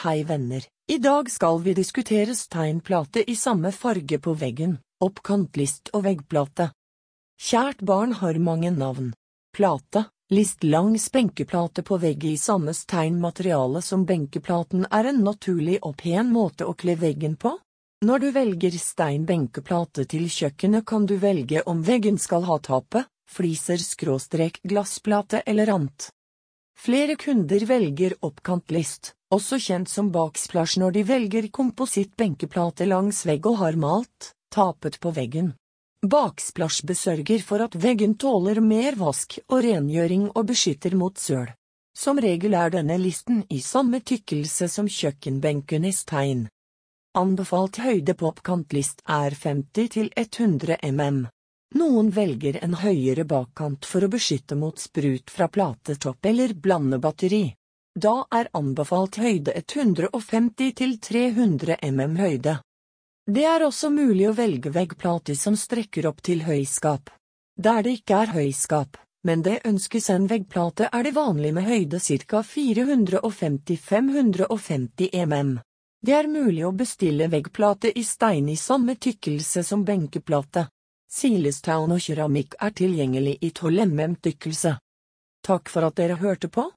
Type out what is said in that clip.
Hei venner, i dag skal vi diskutere steinplate i samme farge på veggen, oppkantlist og veggplate. Kjært barn har mange navn. Plate, list lang spenkeplate på vegg i samme steinmateriale som benkeplaten er en naturlig og pen måte å kle veggen på. Når du velger steinbenkeplate til kjøkkenet kan du velge om veggen skal ha tape, fliser skråstrek glassplate eller annet. Flere kunder velger oppkantlist, også kjent som baksplash når de velger komposittbenkeplate langs vegg og har malt, tapet på veggen. Baksplash besørger for at veggen tåler mer vask og rengjøring og beskytter mot søl. Som regel er denne listen i samme tykkelse som kjøkkenbenken i stein. Anbefalt høyde på oppkantlist er 50 til 100 mm. Noen velger en høyere bakkant for å beskytte mot sprut fra platetopp eller blandebatteri. Da er anbefalt høyde 150 til 300 mm høyde. Det er også mulig å velge veggplater som strekker opp til høyskap. Der det ikke er høyskap, men det ønskes en veggplate er det vanlig med høyde ca 450-550 mm. Det er mulig å bestille veggplate i stein i samme tykkelse som benkeplate. Silestown og keramikk er tilgjengelig i 12 mm tykkelse. Takk for at dere hørte på.